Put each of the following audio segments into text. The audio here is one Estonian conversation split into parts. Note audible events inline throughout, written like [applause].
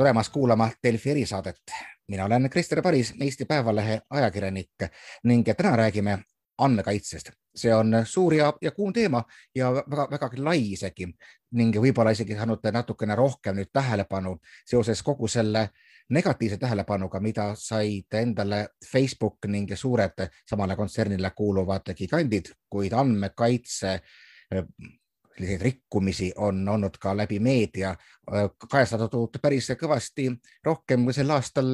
tulemast kuulama Delfi erisaadet. mina olen Krister Paris, Eesti Päevalehe ajakirjanik ning täna räägime andmekaitsest. see on suur ja, ja kuum teema ja väga, vägagi lai isegi ning võib-olla isegi saanud natukene rohkem nüüd tähelepanu seoses kogu selle negatiivse tähelepanuga, mida said endale Facebook ning suured samale kontsernile kuuluvad gigandid, kuid andmekaitse selliseid rikkumisi on olnud ka läbi meedia kajastatud päris kõvasti rohkem kui sel aastal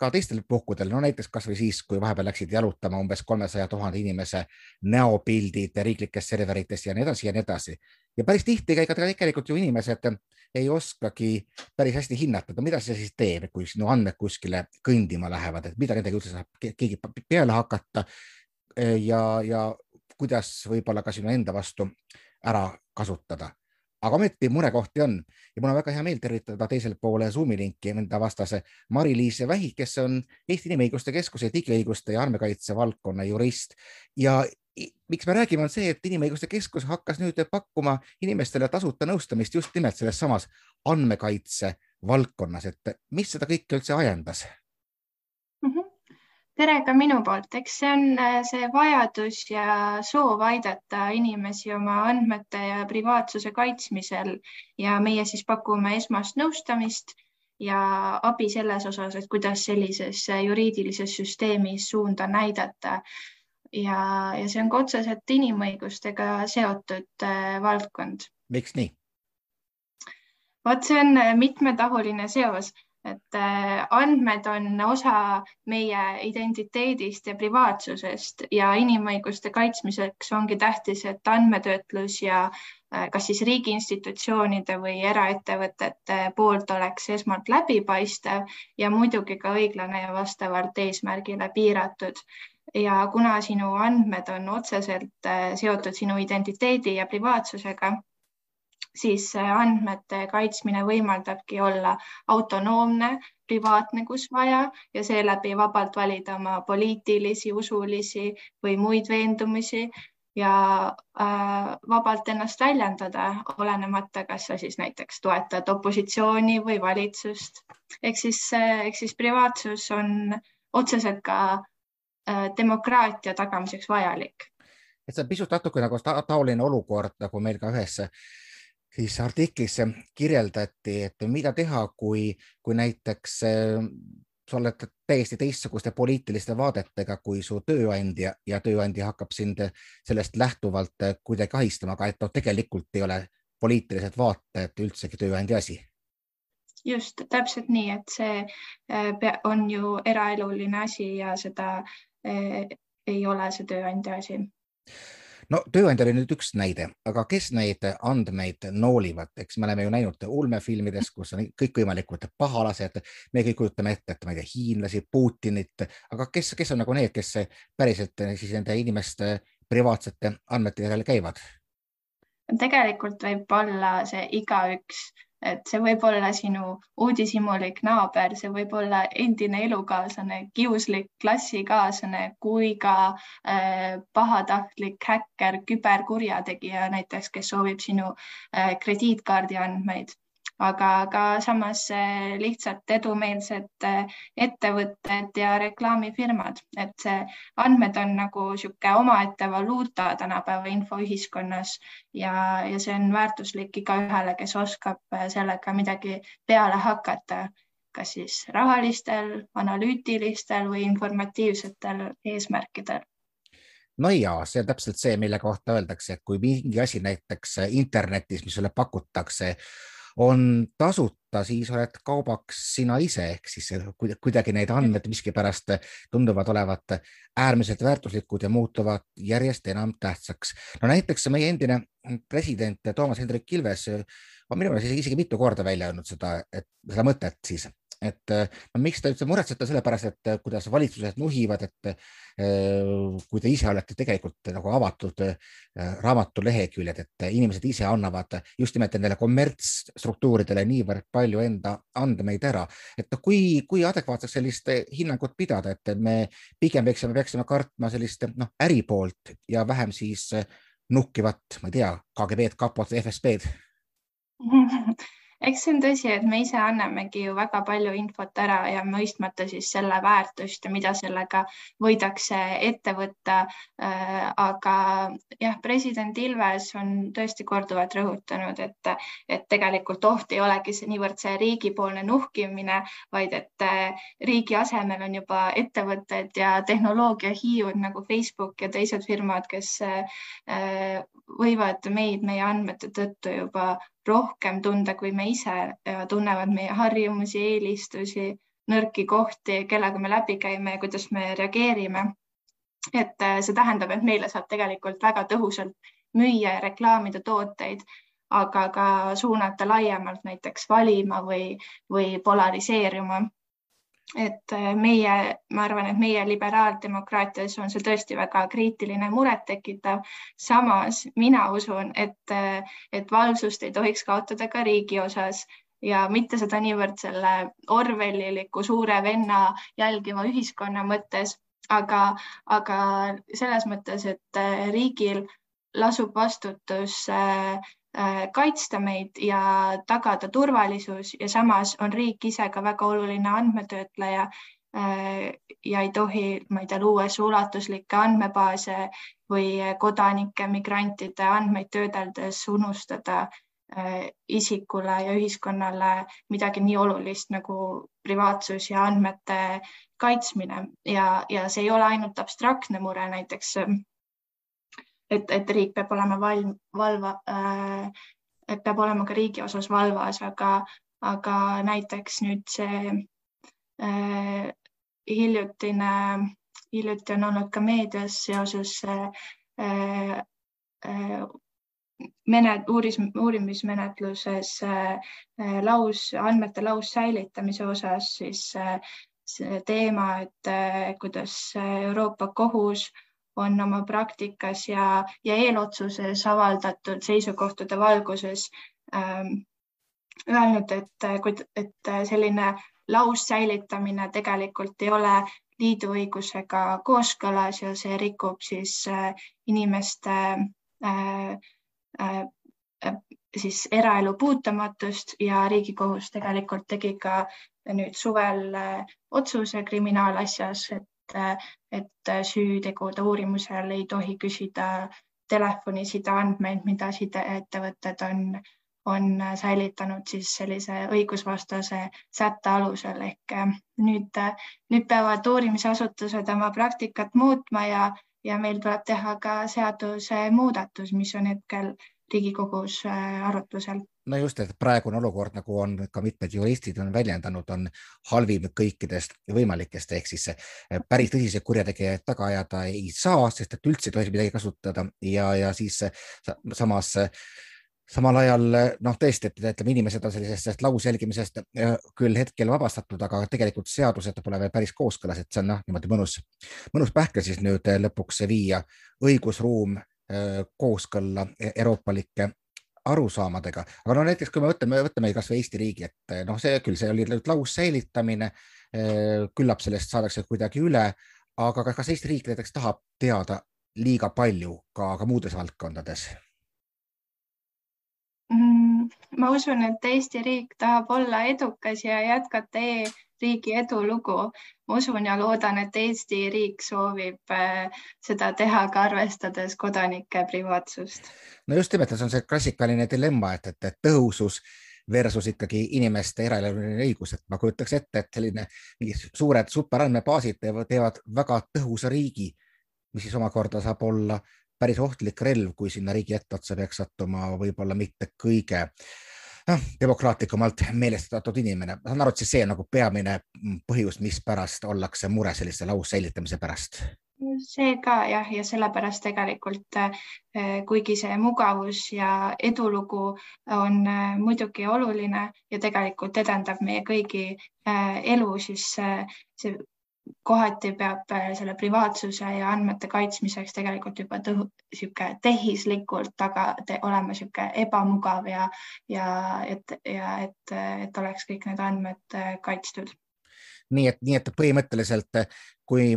ka teistel puhkudel, no näiteks kasvõi siis, kui vahepeal läksid jalutama umbes kolmesaja tuhande inimese näopildid riiklikest serveritest ja nii edasi ja nii edasi. ja päris tihti ka tegelikult ju inimesed ei oskagi päris hästi hinnata, mida see siis teeb, kui sinu andmed kuskile kõndima lähevad, et mida nendega üldse saab keegi peale hakata ja, ja kuidas võib-olla ka sinu enda vastu ära kasutada. aga ometi murekohti on ja mul on väga hea meel tervitada teisel poole Zoomi linki enda vastase Mari-Liis Vähi, kes on Eesti Inimõiguste Keskuse digiõiguste ja andmekaitse valdkonna jurist ja miks me räägime, on see, et Inimõiguste Keskus hakkas nüüd pakkuma inimestele tasuta nõustamist just nimelt selles samas andmekaitse valdkonnas, et mis seda kõike üldse ajendas? Tere ka minu poolt, eks see on äh, see vajadus ja soov aidata inimesi oma andmete ja privaatsuse kaitsmisel ja meie siis pakume esmast nõustamist ja abi selles osas, et kuidas sellises juriidilises süsteemis suunda näidata. ja, ja see on ka otseselt inimõigustega seotud äh, valdkond. miks nii? vot see on äh, mitmetahuline seos et äh, andmed on osa meie identiteedist ja privaatsusest ja inimõiguste kaitsmiseks ongi tähtis, et andmetöötlus ja äh, kas siis riigi institutsioonide või eraettevõtete poolt oleks esmalt läbipaistev ja muidugi ka õiglane ja vastavalt eesmärgile piiratud. Ja kuna sinu andmed on otseselt äh, seotud sinu identiteedi ja privaatsusega siis andmete kaitsmine võimaldabki olla autonoomne, privaatne, kus vaja ja seeläbi vabalt valida oma poliitilisi, usulisi või muid veendumusi ja äh, vabalt ennast väljendada, olenemata, kas sa siis näiteks toetad opositsiooni või valitsust. ehk siis, ehk siis privaatsus on otseselt ka äh, demokraatia tagamiseks vajalik. et see on pisut natuke nagu ta taoline olukord, nagu meil ka ühes siis artiklis kirjeldati, et mida teha, kui, kui näiteks äh, sa oled täiesti teistsuguste poliitiliste vaadetega kui su tööandja ja tööandja hakkab sind sellest lähtuvalt kuidagi ahistama, aga et noh, tegelikult ei ole poliitilised vaated üldsegi tööandja asi. just täpselt nii, et see äh, on ju eraeluline asi ja seda äh, ei ole see tööandja asi no tööandja oli nüüd üks näide, aga kes neid andmeid noolivad, eks me oleme ju näinud ulmefilmides, kus on kõikvõimalikud pahalased, me kõik kujutame ette, et ma ei tea, hiinlasi, Putinit, aga kes, kes on nagu need, kes päriselt siis nende inimeste privaatsete andmete järele käivad? tegelikult võib olla see igaüks et see võib olla sinu uudishimulik naaber, see võib olla endine elukaaslane, kiuslik klassikaaslane kui ka äh, pahatahtlik häkker, küberkurjategija näiteks, kes soovib sinu äh, krediitkaardi andmeid aga ka samas eh, lihtsalt edumeelsed eh, ettevõtted ja reklaamifirmad, et andmed on nagu niisugune omaette valuuta tänapäeva infoühiskonnas ja, ja see on väärtuslik igaühele, kes oskab eh, sellega midagi peale hakata, kas siis rahalistel, analüütilistel või informatiivsetel eesmärkidel. No ja see on täpselt see, mille kohta öeldakse, et kui mingi asi näiteks internetis, mis sulle pakutakse, on tasuta, siis oled kaubaks sina ise, ehk siis kuidagi need andmed miskipärast tunduvad olevat äärmiselt väärtuslikud ja muutuvad järjest enam tähtsaks. no näiteks meie endine president Toomas Hendrik Ilves on minu meelest isegi mitu korda välja öelnud seda, et seda mõtet siis, et no miks te üldse muretsete selle pärast, et kuidas valitsused nuhivad, et kui te ise olete tegelikult nagu avatud raamatu leheküljed, et inimesed ise annavad just nimelt nendele kommertsstruktuuridele niivõrd palju enda andmeid ära, et noh, kui, kui adekvaatseks sellist hinnangut pidada, et me pigem peaksime, peaksime kartma sellist noh, äri poolt ja vähem siis nuhkivat, ma ei tea, KGB-d, kapot, FSB-d [laughs] eks see on tõsi, et me ise annamegi ju väga palju infot ära ja mõistmata siis selle väärtust ja mida sellega võidakse ette võtta. Äh, aga jah, president Ilves on tõesti korduvalt rõhutanud, et, et tegelikult oht ei olegi see niivõrd see riigipoolne nuhkimine, vaid et äh, riigi asemel on juba ettevõtted ja tehnoloogiahiiud nagu Facebook ja teised firmad, kes äh, võivad meid meie andmete tõttu juba rohkem tunda kui me ise ja tunnevad meie harjumusi, eelistusi, nõrki kohti, kellega me läbi käime ja kuidas me reageerime. et äh, see tähendab, et meile saab tegelikult väga tõhusalt müüa ja reklaamida tooteid, aga ka suunata laiemalt näiteks valima või, või polariseeruma et äh, meie, ma arvan, et meie liberaaldemokraatias on see tõesti väga kriitiline, murettekitav. samas mina usun, et, äh, et valvsust ei tohiks kaotada ka riigi osas ja mitte seda niivõrd selle Orwelliliku suure venna jälgiva ühiskonna mõttes, aga, aga selles mõttes, et äh, riigil lasub vastutus äh, kaitsta meid ja tagada turvalisus ja samas on riik ise ka väga oluline andmetöötleja äh, ja ei tohi, ma ei tea, luues ulatuslikke andmebaase või kodanike, migrantide andmeid töödeldes unustada äh, isikule ja ühiskonnale midagi nii olulist nagu privaatsus ja andmete kaitsmine. Ja, ja see ei ole ainult abstraktne mure, näiteks et, et riik peab olema valv, valva äh,, et peab olema ka riigi osas valvas, aga, aga näiteks nüüd see äh, hiljutine, hiljuti on olnud ka meedias seoses äh, äh, menet-, uuris, uurimismenetluses äh, laus, andmete laussäilitamise osas siis äh, see teema, et äh, kuidas Euroopa Kohus äh, on oma praktikas ja, ja eelotsuses avaldatud seisukohtade valguses ähm, öelnud, et, et selline laussäilitamine tegelikult ei ole liidu õigusega kooskõlas ja see rikub siis äh, inimeste äh, äh, siis eraelu puutumatust ja Riigikohus tegelikult tegi ka nüüd suvel äh, otsuse kriminaalasjas, et et süütegude uurimusel ei tohi küsida telefoniside andmeid, mida sideettevõtted on, on säilitanud siis sellise õigusvastase sätte alusel. Ehk nüüd, nüüd peavad uurimisasutused oma praktikat muutma ja, ja meil tuleb teha ka seadusemuudatus, mis on hetkel Riigikogus äh, arutlusel. No just, et praegune olukord, nagu on ka mitmed juristid on väljendanud, on halvim kõikidest võimalikest, ehk siis eh, päris tõsiseid kurjategijaid taga ajada ei saa, sest et üldse ei tohi midagi kasutada. Ja, ja siis eh, samas samal ajal noh, tõesti, et ütleme, inimesed on sellisest lausjälgimisest küll hetkel vabastatud, aga tegelikult seadused pole veel päris kooskõlas, et see on noh, niimoodi mõnus, mõnus pähkel siis nüüd lõpuks viia õigusruum kooskõlla euroopalike arusaamadega, aga no näiteks kui me võtame, võtame kasvõi Eesti riigi, et noh, see küll, see oli laussäilitamine, eh, küllap sellest saadakse kuidagi üle, aga kas Eesti riik näiteks tahab teada liiga palju ka, ka muudes valdkondades? Mm, ma usun, et Eesti riik tahab olla edukas ja jätkata e-riigi edulugu ma usun ja loodan, et Eesti riik soovib äh, seda teha ka arvestades kodanike privaatsust. no just nimelt, see on see klassikaline dilemma, et, et, et tõhusus versus ikkagi inimeste eraeluline õigus, et ma kujutaks ette, et selline mingi suured superandmebaasid teevad väga tõhusa riigi, mis siis omakorda saab olla päris ohtlik relv, kui sinna riigi etteotsa peaks sattuma võib-olla mitte kõige äh, noh, demokraatlikumalt meelestatud inimene. ma saan aru, et siis see on nagu peamine põhjus, mispärast ollakse mures sellise laussäilitamise pärast see ka jah, ja sellepärast tegelikult eh, kuigi see mugavus ja edulugu on eh, muidugi oluline ja tegelikult edendab meie kõigi eh, elu, siis see kohati peab äh, selle privaatsuse ja andmete kaitsmiseks tegelikult juba sihuke tehislikult taga te, olema sihuke ebamugav ja, ja et, ja et, et oleks kõik need andmed äh, kaitstud. nii et, nii et põhimõtteliselt, kui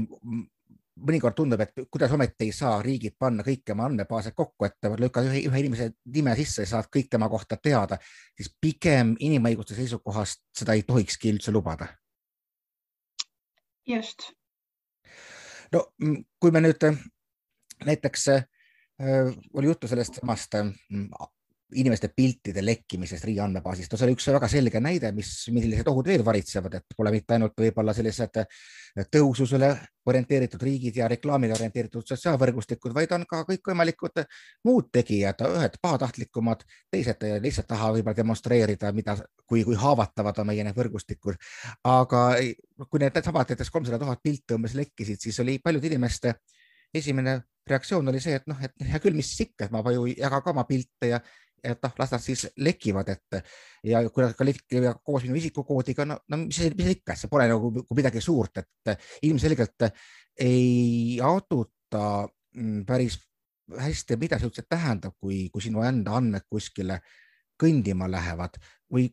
mõnikord tundub, et kuidas ometi ei saa riigid panna kõiki oma andmebaase kokku, et lükkad ühe, ühe inimese nime sisse ja saad kõik tema kohta teada, siis pigem inimõiguste seisukohast seda ei tohikski üldse lubada. Just. no kui me nüüd näiteks äh, oli juttu sellest samast äh, inimeste piltide lekkimisest riigi andmebaasist, no see oli üks väga selge näide, mis, millised ohud veel varitsevad, et pole mitte ainult võib-olla sellised äh, tõususele orienteeritud riigid ja reklaamile orienteeritud sotsiaalvõrgustikud, vaid on ka kõikvõimalikud muud tegijad, ühed pahatahtlikumad, teised lihtsalt tahavad võib-olla demonstreerida, mida, kui, kui haavatavad on meie need võrgustikud. aga kui need samad näiteks kolmsada tuhat pilti umbes lekkisid, siis oli paljude inimeste esimene reaktsioon oli see, et noh, et hea küll, mis siis ikka, et ma ju ei jaga ka oma pilte ja et noh, las nad siis lekivad, et ja kui nad ka lekivad koos minu isikukoodiga, no, no mis, mis ikka, see pole nagu midagi suurt, et ilmselgelt ei aduta mm, päris hästi, mida see üldse tähendab, kui, kui sinu enda andmed kuskile kõndima lähevad või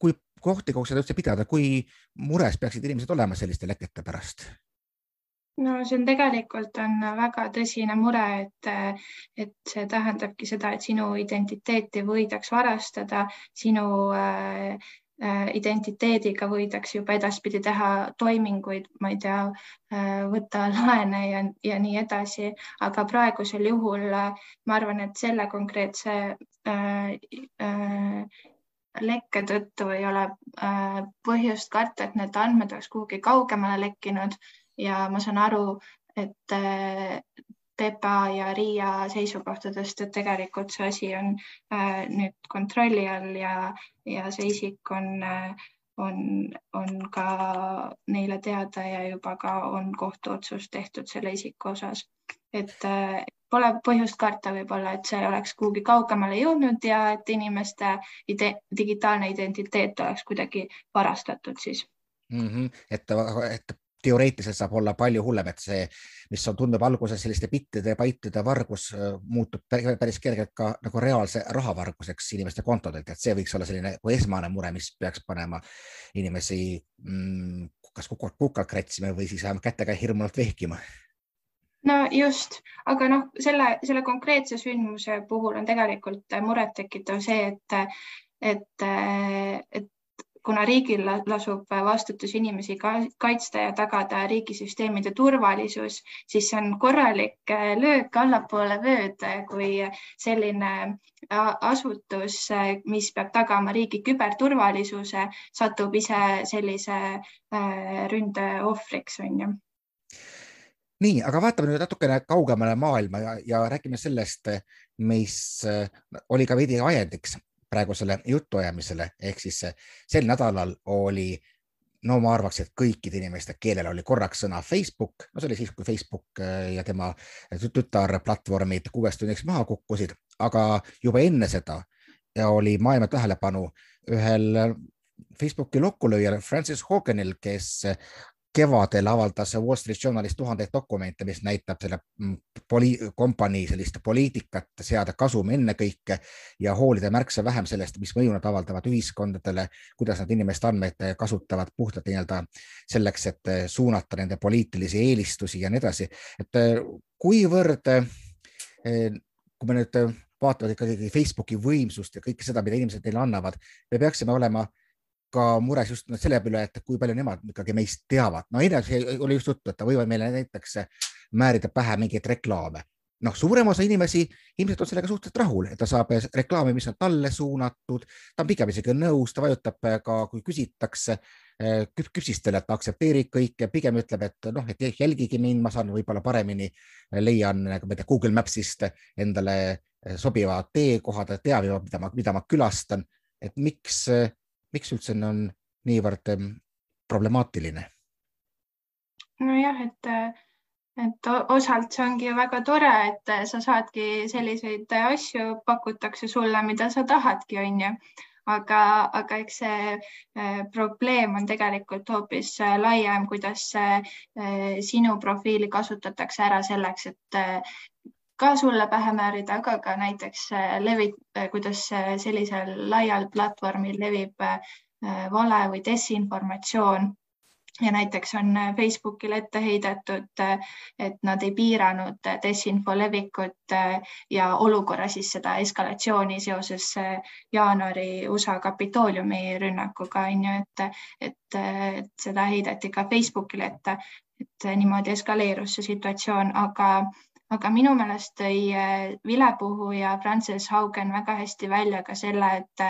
kui kohti, kus seda üldse pidada, kui mures peaksid inimesed olema selliste lekete pärast no see on tegelikult on väga tõsine mure, et, et see tähendabki seda, et sinu identiteeti võidaks varastada, sinu äh, äh, identiteediga võidakse juba edaspidi teha toiminguid, ma ei tea äh,, võtta laene ja, ja nii edasi, aga praegusel juhul äh, ma arvan, et selle konkreetse äh, äh, lekke tõttu ei ole äh, põhjust karta, et need andmed oleks kuhugi kaugemale lekkinud ja ma saan aru, et PEPA äh, ja RIA seisukohtadest, et tegelikult see asi on äh, nüüd kontrolli all ja, ja see isik on, äh, on, on ka neile teada ja juba ka on kohtuotsus tehtud selle isiku osas. et pole põhjust karta võib-olla, et see oleks kuhugi kaugemale jõudnud ja et inimeste ide digitaalne identiteet oleks kuidagi varastatud siis mm. -hmm. et, et teoreetiliselt saab olla palju hullem, et see, mis on, tundub alguses selliste bittide ja baitide vargus, äh, muutub päris kergelt ka nagu reaalse rahavarguseks inimeste kontodelt, et see võiks olla selline nagu esmane mure, mis peaks panema inimesi mm, kas kukalt kukalt kratsima või siis vähemalt kätega hirmunult vehkima. No just, aga noh, selle, selle konkreetse sündmuse puhul on tegelikult murettekitav see, et, et, et kuna riigil lasub vastutus inimesi kaitsta ja tagada riigisüsteemide turvalisus, siis see on korralik äh, löök allapoole vööd, kui selline äh, asutus, äh, mis peab tagama riigi küberturvalisuse, satub ise sellise ründe ohvriks, on ju. Nii, aga vaatame nüüd natukene kaugemale maailma ja, ja räägime sellest, mis oli ka veidi ajendiks praegusele jutuajamisele, ehk siis sel nädalal oli no ma arvaks, et kõikide inimeste keelel oli korraks sõna Facebook, no see oli siis, kui Facebook äh, ja tema tütarplatvormid kuuest tunniks maha kukkusid, aga juba enne seda oli maailma tähelepanu ühel Facebooki lokkulööjal Francis Hoganil, kes kevadel avaldas Wall Street Journalis tuhandeid dokumente, mis näitab selle mm, poli-, kompanii sellist poliitikat seada kasum ennekõike ja hoolida märksa vähem sellest, mis mõju nad avaldavad ühiskondadele, kuidas nad inimeste andmeid kasutavad puhtalt nii-öelda selleks, et suunata nende poliitilisi eelistusi ja nii edasi. et kuivõrd, kui me nüüd vaatame ikkagi Facebooki võimsust ja kõike seda, mida inimesed neile annavad, me peaksime olema ka mures just selle üle, et kui palju nemad ikkagi meist teavad. no eile oli just juttu, et ta võivad meile näiteks määrida pähe mingeid reklaame. noh, suurem osa inimesi ilmselt on sellega suhteliselt rahul, et ta saab reklaami, mis on talle suunatud, ta on pigem isegi nõus, ta vajutab ka, kui küsitakse küpsistele, et ta aktsepteerib kõike, pigem ütleb, et noh, et jälgige mind, ma saan võib-olla paremini leian, nagu ma ei tea, Google Maps'ist endale sobiva teekoha, ta teab juba, mida ma, mida ma külastan, et miks miks üldse on niivõrd problemaatiline? nojah, et, et osalt see ongi väga tore, et sa saadki selliseid asju, pakutakse sulle, mida sa tahadki, on ju aga, aga eks see äh, probleem on tegelikult hoopis laiem, kuidas äh, sinu profiili kasutatakse ära selleks, et ka sulle pähe määrida, aga ka näiteks äh, levid, äh, kuidas äh, sellisel laial platvormil levib vale või desinformatsioon. ja näiteks on Facebookile ette heidetud, et nad ei piiranud desinfo levikut ja olukorra siis seda eskalatsiooni seoses jaanuari USA Kapitooliumi rünnakuga on ju, et, et, et seda heideti ka Facebookile ette, et niimoodi eskaleerus see situatsioon, aga aga minu meelest tõi äh, vilepuhuja Frances Haugen väga hästi välja ka selle, et,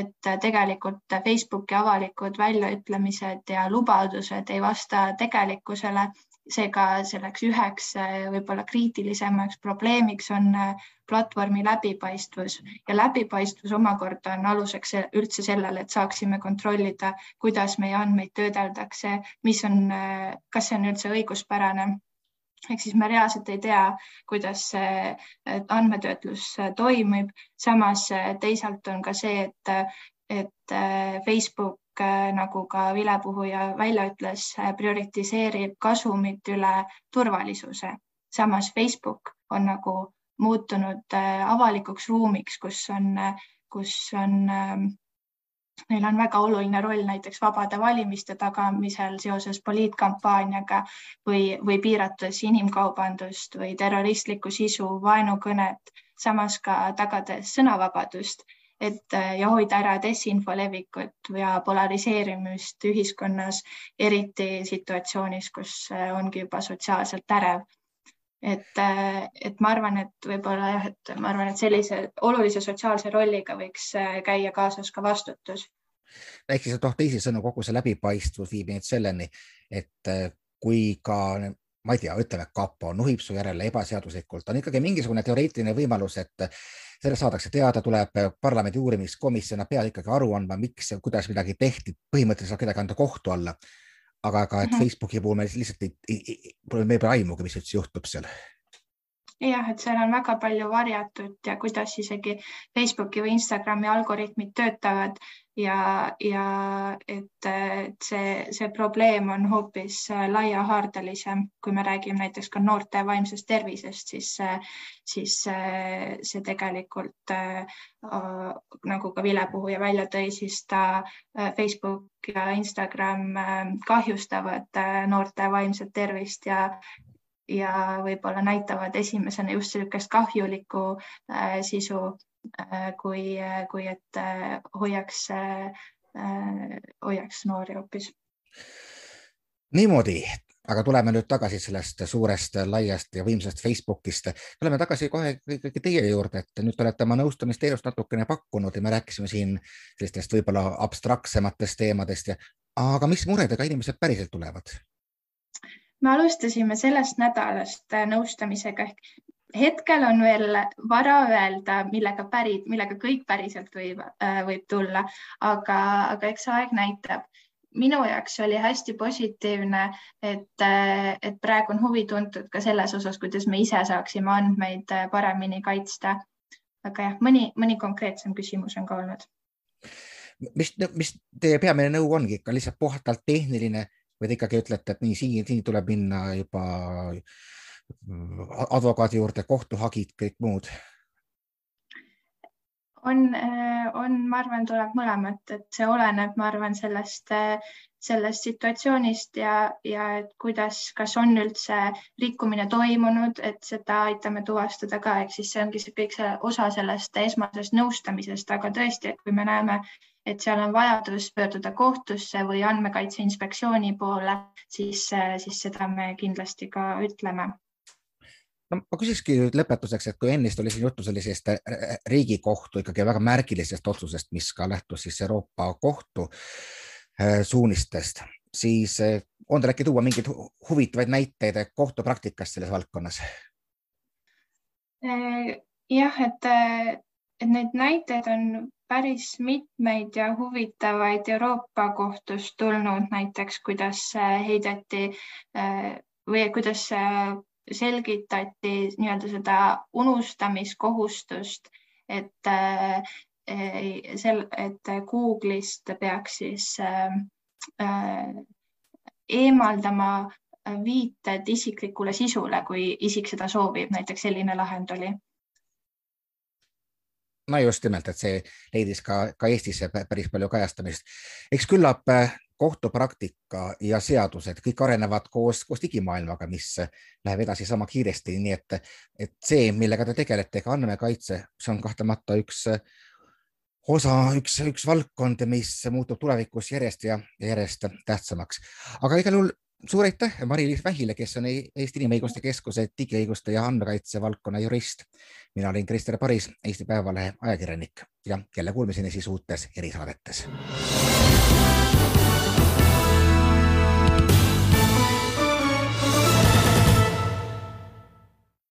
et tegelikult Facebooki avalikud väljaütlemised ja lubadused ei vasta tegelikkusele. seega selleks üheks äh, võib-olla kriitilisemaks probleemiks on äh, platvormi läbipaistvus ja läbipaistvus omakorda on aluseks üldse sellele, et saaksime kontrollida, kuidas meie andmeid töödeldakse, mis on, kas see on üldse õiguspärane ehk siis me reaalselt ei tea, kuidas see andmetöötlus toimib. samas teisalt on ka see, et, et Facebook, nagu ka vilepuhuja välja ütles, prioritiseerib kasumit üle turvalisuse. samas Facebook on nagu muutunud avalikuks ruumiks, kus on, kus on Neil on väga oluline roll näiteks vabade valimiste tagamisel seoses poliitkampaaniaga või, või piirates inimkaubandust või terroristlikku sisu, vaenukõnet, samas ka tagades sõnavabadust, et ja hoida ära desinfo levikut ja polariseerimist ühiskonnas, eriti situatsioonis, kus ongi juba sotsiaalselt ärev et, et ma arvan, et võib-olla jah, et ma arvan, et sellise olulise sotsiaalse rolliga võiks äh, käia kaasas ka vastutus. ehk siis noh, teisisõnu kogu see läbipaistvus viib meid selleni, et äh, kui ka ma ei tea, ütleme, kapo nuhib su järele ebaseaduslikult, on ikkagi mingisugune teoreetiline võimalus, et sellest saadakse teada, tuleb parlamendi uurimiskomisjon, nad peavad ikkagi aru andma, miks ja kuidas midagi tehti, põhimõtteliselt saab kedagi anda kohtu alla aga, aga et -hmm. Facebooki puhul me lihtsalt ei, ei, ei, pole, me pole aimugi, mis üldse juhtub seal jah, et seal on väga palju varjatud ja kuidas isegi Facebooki või Instagrami algoritmid töötavad ja, ja et, et see, see probleem on hoopis laiahaardelisem, kui me räägime näiteks ka noorte vaimsest tervisest, siis, siis see tegelikult nagu ka vilepuhuja välja tõi, siis ta Facebook ja Instagram kahjustavad noorte vaimset tervist ja ja võib-olla näitavad esimesena just niisugust kahjulikku äh, sisu äh,, kui, kui et äh, hoiaks äh,, hoiaks noori hoopis. niimoodi, aga tuleme nüüd tagasi sellest suurest, laiast ja võimsast Facebookist. tuleme tagasi kohe ikkagi teie juurde, et nüüd te olete oma nõustamisteenust natukene pakkunud ja me rääkisime siin sellistest võib-olla abstraktsematest teemadest ja, aga mis muredega inimesed päriselt tulevad? Me alustasime sellest nädalast äh, nõustamisega ehk hetkel on veel vara öelda, millega päri, millega kõik päriselt võib, äh, võib tulla, aga, aga eks aeg näitab. minu jaoks oli hästi positiivne, et, äh, et praegu on huvi tuntud ka selles osas, kuidas me ise saaksime andmeid paremini kaitsta. aga jah, mõni, mõni konkreetsem küsimus on ka olnud mis, mis teie peamine nõu ongi ikka lihtsalt puhtalt tehniline või te ikkagi ütlete, et nii, siin, siin tuleb minna juba advokaadi juurde, kohtuhagid, kõik muud? on, on, ma arvan, tuleb mõlemat, et see oleneb, ma arvan, sellest, sellest situatsioonist ja, ja et kuidas, kas on üldse rikkumine toimunud, et seda aitame tuvastada ka, ehk siis see ongi see kõik see osa sellest esmasest nõustamisest, aga tõesti, et kui me näeme et seal on vajadus pöörduda kohtusse või Andmekaitse Inspektsiooni poole, siis, siis seda me kindlasti ka ütleme no ma küsikski nüüd lõpetuseks, et kui ennist oli siin juttu sellisest Riigikohtu ikkagi väga märgilisest otsusest, mis ka lähtus siis Euroopa Kohtu äh, suunistest, siis äh, on teil äkki tuua mingeid huvitavaid näiteid kohtupraktikast selles valdkonnas? Äh, jah, et, et neid näiteid on päris mitmeid ja huvitavaid Euroopa kohtust tulnud, näiteks kuidas heideti äh, või kuidas selgitati nii-öelda seda unustamiskohustust, et äh, sel, et Google'ist peaks siis äh, eemaldama viited isiklikule sisule, kui isik seda soovib, näiteks selline lahend oli no just nimelt, et see leidis ka, ka Eestis päris palju kajastamist. eks küllap äh, kohtupraktika ja seadused kõik arenevad koos, koos digimaailmaga, mis läheb edasi sama kiiresti, nii et, et see, millega te tegelete, ka andmekaitse, see on kahtlemata üks osa, üks, üks valdkond, mis muutub tulevikus järjest ja järjest tähtsamaks. aga igal juhul suur aitäh Mari-Liis Vähile, kes on Eesti Inimõiguste Keskuse digiõiguste ja andmekaitse valdkonna jurist. mina olin Krister Paris, Eesti Päevalehe ajakirjanik ja jälle kuulmiseni siis uutes erisaadetes